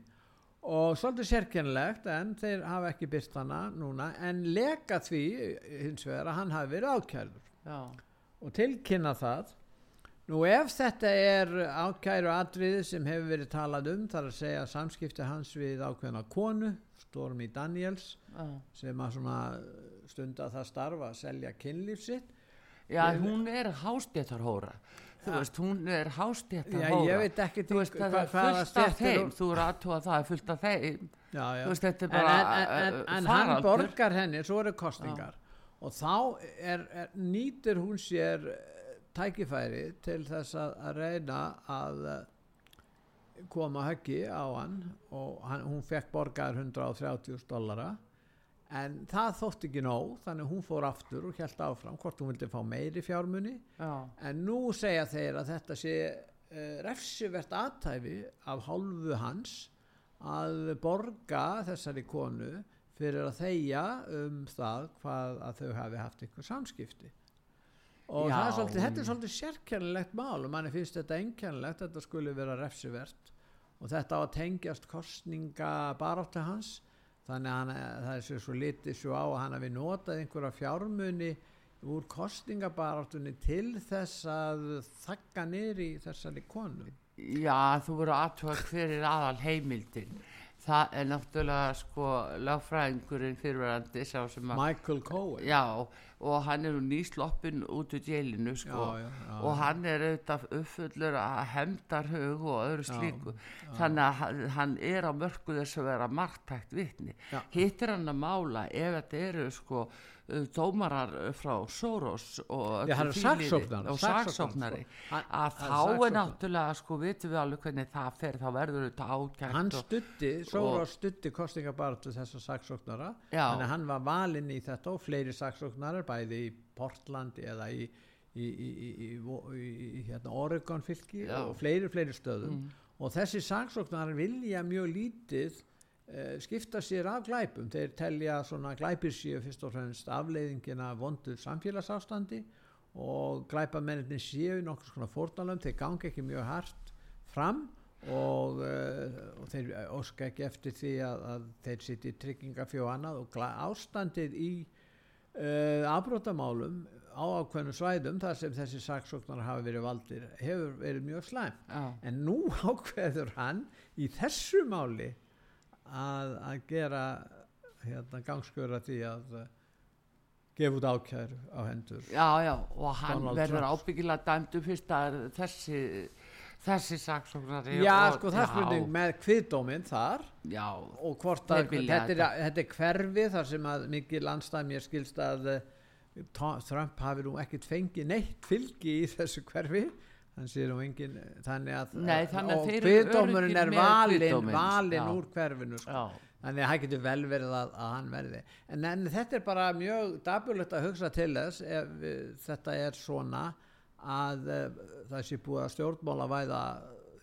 Speaker 2: og svolítið sérkennlegt en þeir hafa ekki byrst hana núna. En leka því hins vegar að hann hafi verið ákærður Já. og tilkynna það. Nú ef þetta er ákæru atriði sem hefur verið talað um þar að segja samskipti hans við ákveðna konu Stormi Daniels Já. sem að stunda það starfa að selja kynlífsitt
Speaker 1: Já, hún er hástéttarhóra þú veist, hún er hástjætt
Speaker 2: að hóra
Speaker 1: ég
Speaker 2: veit ekki
Speaker 1: þú veist, það er fullt af þeim. þú eru aðtóa það er fullt af þeim. Þú veist, þetta er bara
Speaker 2: en, en, en, uh, en hann borgar henni, svo eru kostingar já. og þá er, er, nýtir hún sér eh, tækifæri til þess að, að reyna að eh, koma höggi á hann. Og hann, hún fekk borgar 130 dollara en það þótt ekki nóg þannig hún fór aftur og held áfram hvort hún vildi fá meiri fjármunni Já. en nú segja þeir að þetta sé uh, refsivert aðtæfi af hálfu hans að borga þessari konu fyrir að þeia um það hvað að þau hafi haft einhver samskipti. Og Já, er svolítið, þetta er svolítið sérkjærlegt mál og manni finnst þetta einkjærlegt þetta skulle vera refsivert. Og þetta á að tengjast kostninga baráttu hans þannig að hann, það er svo litið svo á að hann hafi notað einhverja fjármunni úr kostningabaráttunni til þess að þakka niður í þessari konu.
Speaker 1: Já, þú voru aðtöða hverir aðal heimildin það er náttúrulega sko láfræðingurinn fyrirverandi
Speaker 2: Michael Cohen.
Speaker 1: Já og hann er nýsloppin út úr djelinu sko. já, já, og hann er auðvitað uppfullur að hemdar hug og öðru slíku. þannig að hann er á mörgu þess að vera margtækt vittni hittir hann að mála ef þetta eru sko dómarar frá Soros og,
Speaker 2: ja,
Speaker 1: saksóknari að þá er náttúrulega sko vitum við alveg hvernig það fer þá verður þetta ákjært
Speaker 2: hann stutti, Soros stutti kostingabartu þessar saksóknara að hann var valinn í þetta og fleiri saksóknarar bæði í Portland eða í, í, í, í hérna, Oregon fylki Já. og fleiri fleiri stöðum. Mm. og þessi saksóknarar vilja mjög lítið skipta sér af glæpum. Þeir telja svona glæpir séu fyrst og fremst afleiðingina vondur samfélagsástandi og glæpamennin séu nokkur svona fórtalum þeir gangi ekki mjög hart fram og, uh, og þeir óska ekki eftir því að, að þeir sitti í tryggingafjó annað. Og ástandið í uh, afbrótamálum á ákveðnum svæðum þar sem þessi saksóknar hafi verið valdir hefur verið mjög slæm ah. en nú <laughs> ákveður hann í þessu máli að, að gera hérna, gangskjöra því að uh, gefa út ákjær á hendur
Speaker 1: Já, já, og hann Donald verður ábyggilega dæmdu fyrst að þessi þessi saksóknari
Speaker 2: Já, sko það spurning með kviðdóminn þar
Speaker 1: já,
Speaker 2: og hvort að þetta er, þetta. er hverfi þar sem að mikið landstæmi er skilst að uh, Trump hafi nú ekkert fengið neitt fylgi í þessu hverfi engin þannig að,
Speaker 1: Nei, þannig
Speaker 2: að kviðdómurinn er valinn valin úr hverfinu sko. þannig að það getur vel verið að, að hann verði. En, en þetta er bara mjög dabulegt að hugsa til þess ef við, þetta er svona að uh, það sé búið að stjórnmála væða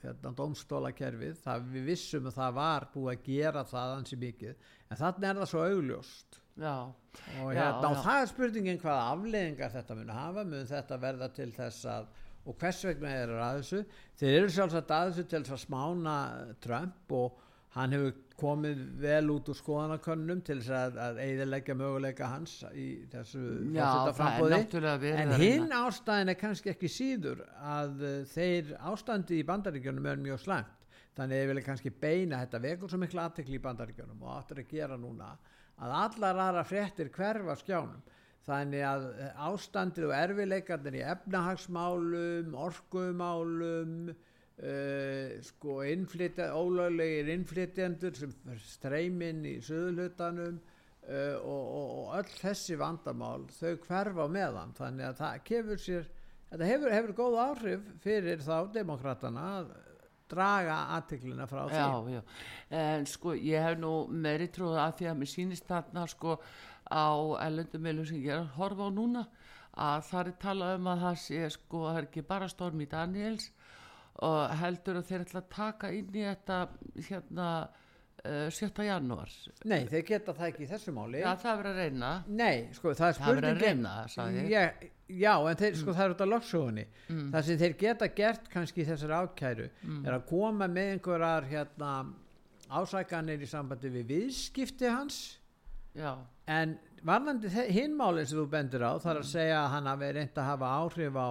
Speaker 2: hérna, domstólakerfið það við vissum að það var búið að gera það ansi mikið. En þannig er það svo augljóst.
Speaker 1: Já,
Speaker 2: og, hérna, já, og það er spurningin hvaða afleðingar þetta mun hafa. Mun þetta verða til þess að og hvers vegna er það að þessu? Þeir eru sjálfsagt að þessu til þess að smána Trump og hann hefur komið vel út úr skoðanakönnum til þess að, að eiðilegja möguleika hans í þessu
Speaker 1: frambóði
Speaker 2: en hinn ástæðin er kannski ekki síður að uh, þeir ástandi í bandaríkjunum er mjög slæmt. Þannig að ég vil kannski beina þetta vekur svo miklu aðtekli í bandaríkjunum og áttur að gera núna að allar aðra fréttir hverfa skjánum þannig að eh, ástandið og erfileikarnir í efnahagsmálum, orkumálum, uh, sko innflytja, ólöglegir innflytjendur sem streyminn í söðulutanum uh, og, og, og öll þessi vandamál þau hverfa meðan þannig að það kefur sér, þetta hefur, hefur góð áhrif fyrir þá demokratana að draga aðteglina frá því.
Speaker 1: Já, já, en sko ég hef nú meiri trúið að því að mér sýnist þarna sko á ellendumilum sem ég er að horfa á núna að það er talað um að það sé sko það er ekki bara Stormi Daniels og heldur að þeir ætla að taka inn í þetta hérna uh, 7. janúar
Speaker 2: Nei, þeir geta það ekki í þessu máli
Speaker 1: Já, það verður að reyna
Speaker 2: Nei, sko, það er
Speaker 1: spurningin
Speaker 2: Já, já, en þeir, sko, mm. það er út af loksóðunni mm. það sem þeir geta gert kannski í þessar ákæru mm. er að koma með einhverjar hérna ásækanir í sambandi við viðskipti hans
Speaker 1: Já.
Speaker 2: en varðandi hinmálinn sem þú bendur á þarf að mm. segja að hann hafi reynd að hafa áhrif á,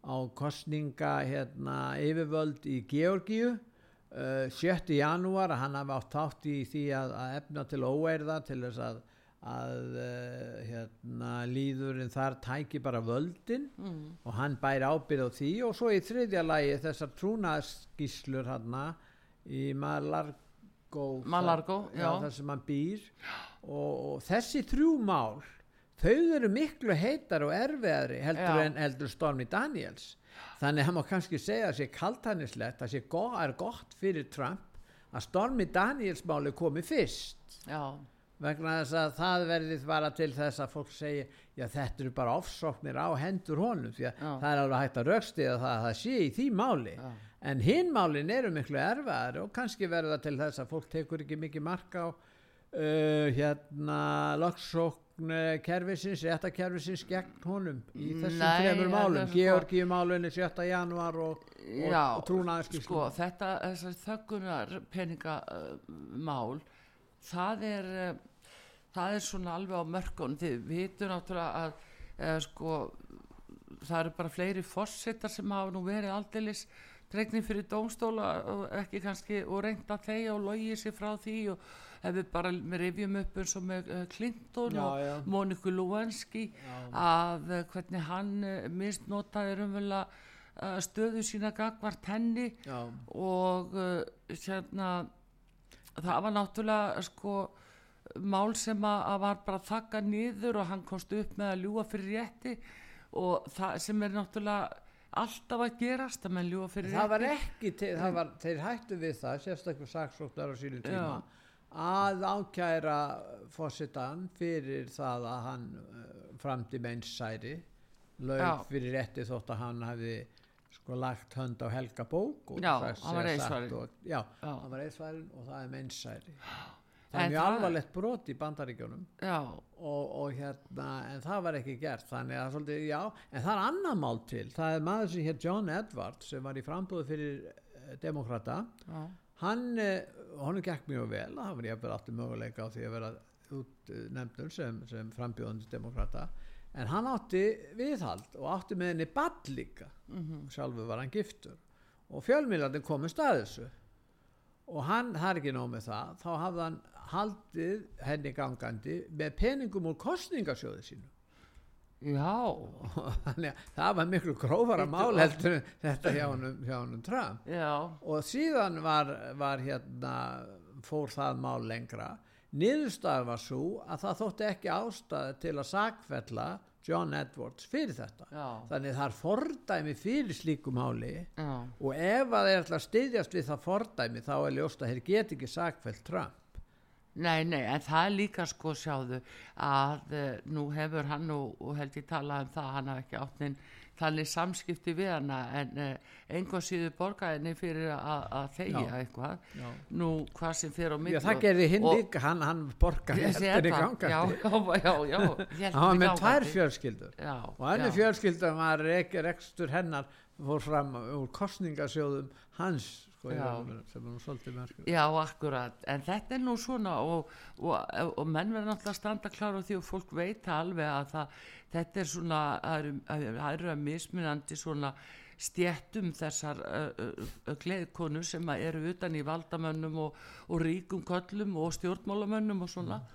Speaker 2: á kostninga hérna, yfirvöld í Georgíu uh, 7. janúar að hann hafi átt átt í því að, að efna til óeirða til þess að, að uh, hérna, líðurinn þar tæki bara völdin mm. og hann bæri ábyrð á því og svo í þriðja lagi þessar trúnaskíslur hann í Malargó
Speaker 1: Malargó,
Speaker 2: já, já þar sem hann býr og, og þessi þrjú mál þau eru miklu heitar og erfiðari heldur Já. en heldur Stormi Daniels. Þannig hann má kannski segja að sé kaltanislegt að það er gott fyrir Trump að Stormi Daniels máli komi fyrst.
Speaker 1: Já.
Speaker 2: vegna þess að það verðið bara til þess að fólk segja já þetta eru bara ofsóknir á hendur honum því að það er alveg hægt að að það, að það sé í því máli. En hinn málin eru miklu erfiðari og kannski verða til þess að fólk tekur ekki mikið marka á uh, hérna lagsókn kervisins, réttakervisins gegn honum í þessum Nei, fremur málum sko, Georgíumálunni 7. januar og, og, og trúnaðarskíslu
Speaker 1: sko, þetta, þöggunar peningamál uh, það er uh, það er svona alveg á mörgun þið vitum náttúrulega að sko það eru bara fleiri fósittar sem hafa nú verið aldeilis dregnir fyrir dómstóla og ekki kannski og reynda þeia og logið sér frá því og hefur bara með revjum upp eins og með uh, Clinton já, og já. Móniku Lewinsky að uh, hvernig hann uh, misnotaði umvöla stöðu sína gagvart henni já. og hérna það var náttúrulega sko mál sem að var bara þakka nýður og hann komst upp með að ljúa fyrir rétti og það sem er náttúrulega alltaf að gerast að menn ljúa fyrir
Speaker 2: það var ekki, til, það var, þeir hættu við það sérstaklega saksóknar á sínu tíma Já. að ákæra fósittan fyrir það að hann uh, framdi meinssæri lög fyrir rétti þótt að hann hefði sko lagt hönd á helga bók
Speaker 1: Já, hann var eðsværin
Speaker 2: Já, hann var eðsværin og það er meinssæri það er mjög alvarlegt brot í bandaríkjónum og, og hérna en það var ekki gert. Þannig að svolítið, já, en það er annan mál til. Það er maður sem hér John Edwards sem var í frambúðu fyrir eh, demokrata já. hann eh, honum gekk mjög vel, það var ég að vera alltaf möguleika á því að vera út eh, nefndur sem, sem frambúðandi demokrata en hann átti viðhald og átti með henni ball líka. Mm -hmm. sjálfu var hann giftur. Og fjölmílandin komist að þessu. Og hann, það er ekki nóg með það þá hafði hann haldið henni gangandi með peningum úr kostningasjóðu sínu.
Speaker 1: Já. <laughs>
Speaker 2: Þannig að það var miklu grófara mál heldur þetta hjá hennum Trump.
Speaker 1: Já.
Speaker 2: og síðan var, var hérna fór það mál lengra. Niðurstað var svo að það þótti ekki ástæði til að sagfella John Edwards fyrir þetta.
Speaker 1: Já.
Speaker 2: þannig það er fordæmi fyrir slíkum máli.
Speaker 1: Já.
Speaker 2: og ef að þeir ætla að styðjast við það fordæmi þá er ljóst að þeir get ekki sagfælt Trump
Speaker 1: Nei, nei, en það er líka sko sjáðu að uh, nú hefur hann og, og held ég talað um það hann hafi ekki áttinn þannig samskipti við hana en uh, einhvað síðu borgaðinni fyrir að þegja eitthvað.
Speaker 2: Já.
Speaker 1: nú hvað sem fyrir á mig
Speaker 2: Já það gerði hinn líka, hann, hann borgaði eftir í gangandi.
Speaker 1: Já, já, já <laughs>
Speaker 2: Hann með tvær fjölskyldur.
Speaker 1: Já,
Speaker 2: og henni fjölskyldur var rekstur hennar fór fram úr kostningasjóðum hans sko, já. sem er nú svolítið merkur
Speaker 1: Já, akkurat, en þetta er nú svona og, og, og menn verður náttúrulega að standa klára því og fólk veit alveg að það, þetta er svona það eru að mismunandi svona stjættum þessar uh, uh, gleðkonu sem eru utan í valdamönnum og, og ríkum köllum og stjórnmálamönnum og svona mm.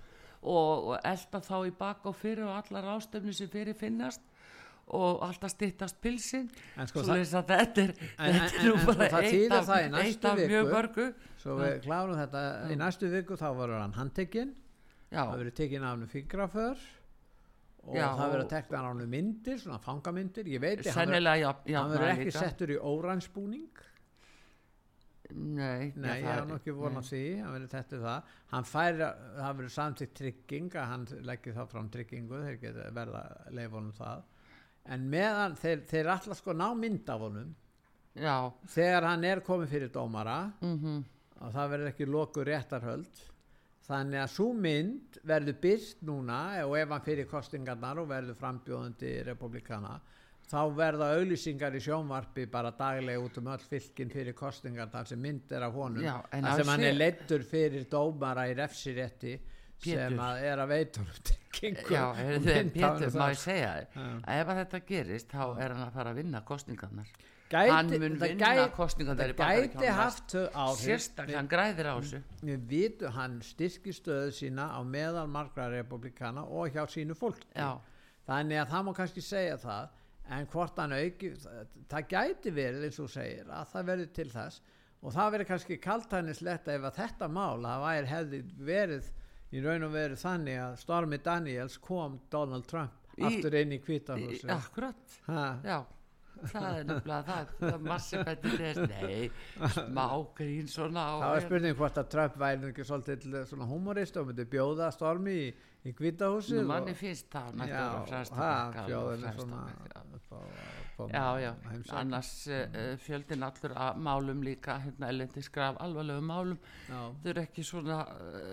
Speaker 1: og elda þá í bak og fyrir og allar ástöfni sem fyrir finnast og alltaf stittast pilsin.
Speaker 2: Sko,
Speaker 1: svo þess að þetta er, en, þetta er nú bara eitt af, eitt af mjög mörgu.
Speaker 2: Svo við klárum þetta já. í næstu viku þá verður hann handtekinn. Það verður tekinn af hann fingraför og já, það verður tekna af hann myndir svona fangamyndir. Ég veit
Speaker 1: hann
Speaker 2: verður ekki líka. settur í óransbúning
Speaker 1: Nei,
Speaker 2: Nei ég hef nokkið vonað því hann verður þetta það hann fær, það verður samtitt trygging að hann leggir þá fram tryggingu geta verða leifonum það en meðan þeir, þeir alltaf sko ná mynd af honum
Speaker 1: Já.
Speaker 2: þegar hann er komið fyrir dómara
Speaker 1: mm -hmm.
Speaker 2: og það verður ekki loku réttarhöld þannig að svo mynd verður byrst núna og ef hann fyrir kostingarnar og verður frambjóðandi republikana þá verða auðlýsingar í sjónvarpi bara daglega út um öll fylgin fyrir kostingar þar sem mynd er af honum
Speaker 1: Já,
Speaker 2: þar sem hann er leittur fyrir dómara í refsirétti sem að er að veitur
Speaker 1: Já, þeir, Pétur, má ég segja að ef að þetta gerist þá er hann að fara að vinna kostningarnar gæti, hann mun vinna gæti, kostningarnar
Speaker 2: það gæti haft
Speaker 1: sérstaklega hann græðir á þessu.
Speaker 2: við vitum hann styrkir stöðu sína á meðal margra republikana og hjá sínu fólk þannig að það má kannski segja það en hvort hann auki það gæti verið eins og segir að það verður til þess. Og það verður kannski kaltænislegt ef að þetta mál að væri hefði verið í raun og veru þannig að Stormy Daniels kom Donald Trump í, aftur inn í kvítahúsi
Speaker 1: Akkurat, já það er nefnilega það, það massi betur þess. Nei, smá grín svona
Speaker 2: það var spurning hvort að Trump væri ekki svolítið svona humorist og myndi bjóða Stormy í, í kvítahúsi
Speaker 1: nú manni finnst það
Speaker 2: já, það bjóðin er svona
Speaker 1: já, já, annars uh, fjöldin allur að málum líka hérna elendi skraf alvarlegum málum. Þau eru ekki svona uh,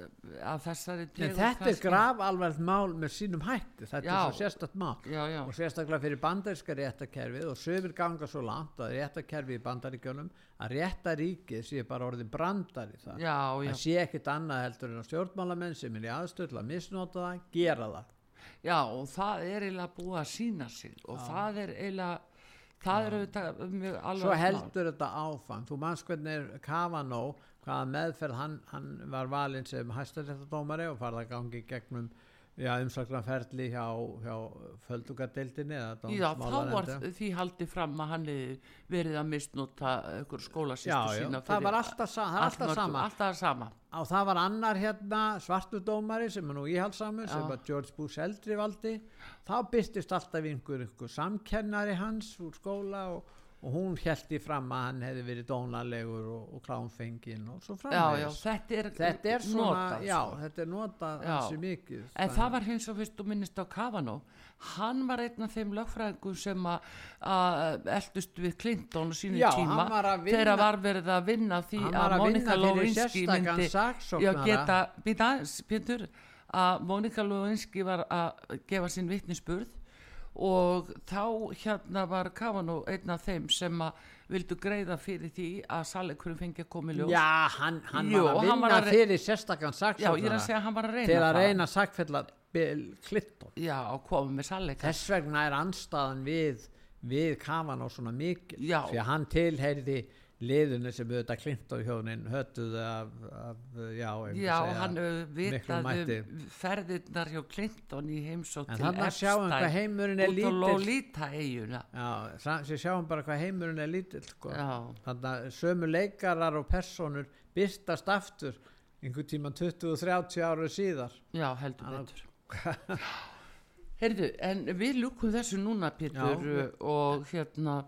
Speaker 1: af þessari
Speaker 2: en þetta er graf alvarlegt mál með sínum hætti. Þetta
Speaker 1: já.
Speaker 2: er svo sérstatt mál. Og sérstaklega fyrir bandaríska réttakerfið og sögur ganga svo langt að réttakerfið í bandaríkjónum að réttaríkið sé bara orðið brandar í það
Speaker 1: það
Speaker 2: sé ekkit annað heldur en að stjórnmálamenn sem er í aðstöðla að misnóta það, gera það.
Speaker 1: Já og það er eiginlega búið að sína sig. Og Já. það er eiginlega það eru alveg
Speaker 2: svo heldur þetta áfang þú manns hvernig Kavanó hvaða meðferð hann, hann var valinn sem hæstaréttadómari og farða gangi gegnum Já, umslagnarferðli hjá, hjá földugadeildinni
Speaker 1: Já, þá var því haldið fram að hann verið að misnúta skólasýstu sína
Speaker 2: Já, það var alltaf, það
Speaker 1: alltaf, alltaf sama.
Speaker 2: Alltaf
Speaker 1: sama.
Speaker 2: Og það var annar hérna svartudómari sem er nú íhaldsamur sem var George Bush eldri valdi. Þá byrstist alltaf einhver, einhver samkennari hans úr skóla og og hún held í fram að hann hefði verið dónalegur og, og klánfengin og svo framvegis.
Speaker 1: þetta er,
Speaker 2: þetta er svona, notað, já, sko. þetta er notað þessi mikið
Speaker 1: en það, það var hins og fyrst og minnist á Kavano hann var einn af þeim lögfræðingum sem að eldust við Clinton og sínu já, tíma þegar var verið að vinna því að Monika Lewinsky myndi já, geta, býta Pétur að Monika Lewinsky var að gefa sín vittnisspurð og þá hérna var Kavano einn af þeim sem að vildu greiða fyrir því að salekurinn fengi að koma í ljós.
Speaker 2: Já, hann, hann Jú, var að vinna var að fyrir sérstakkan
Speaker 1: saksóknara
Speaker 2: til að reyna að sakfella klitton
Speaker 1: Já, og koma með salekar
Speaker 2: Þess vegna er anstaðan við, við Kavano svona mikil því að hann tilheyrði liðinu sem auðvitað Clinton hjónin hötuðu af, af
Speaker 1: já, já hann vitaði ferðirnar hjá Clinton í heimsótt
Speaker 2: til Epstein. út á
Speaker 1: Lolita eiguna
Speaker 2: já, sjáum bara hvað heimurinn er lítill sko. þannig að sömu leikarar og personur byrstast aftur einhvern tíma 20-30 ára síðar.
Speaker 1: Já heldur betur. Heyrðu en við lúkum þessu núna Pétur og hérna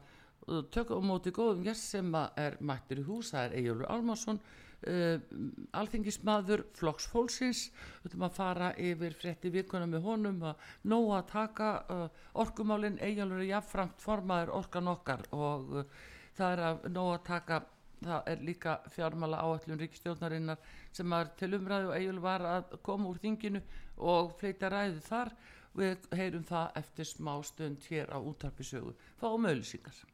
Speaker 1: tökum á móti góðum gæst sem er mættur í hús, það er Ejólur Almarsson uh, alþingismadur Flokks Fólksins. Við ætlum að fara yfir frétti vikuna með honum að nóg að taka uh, orkumálin, Ejólur er jafnframt formaður orkan okkar og uh, það er að nóg að taka það er líka fjármála áallun ríkistjórnarinnar sem er til umræðu og Ejól var að koma úr þinginu og fleita ræðu þar. Við heyrum það eftir smá stund hér á útarpisögu fáum auðlýsingar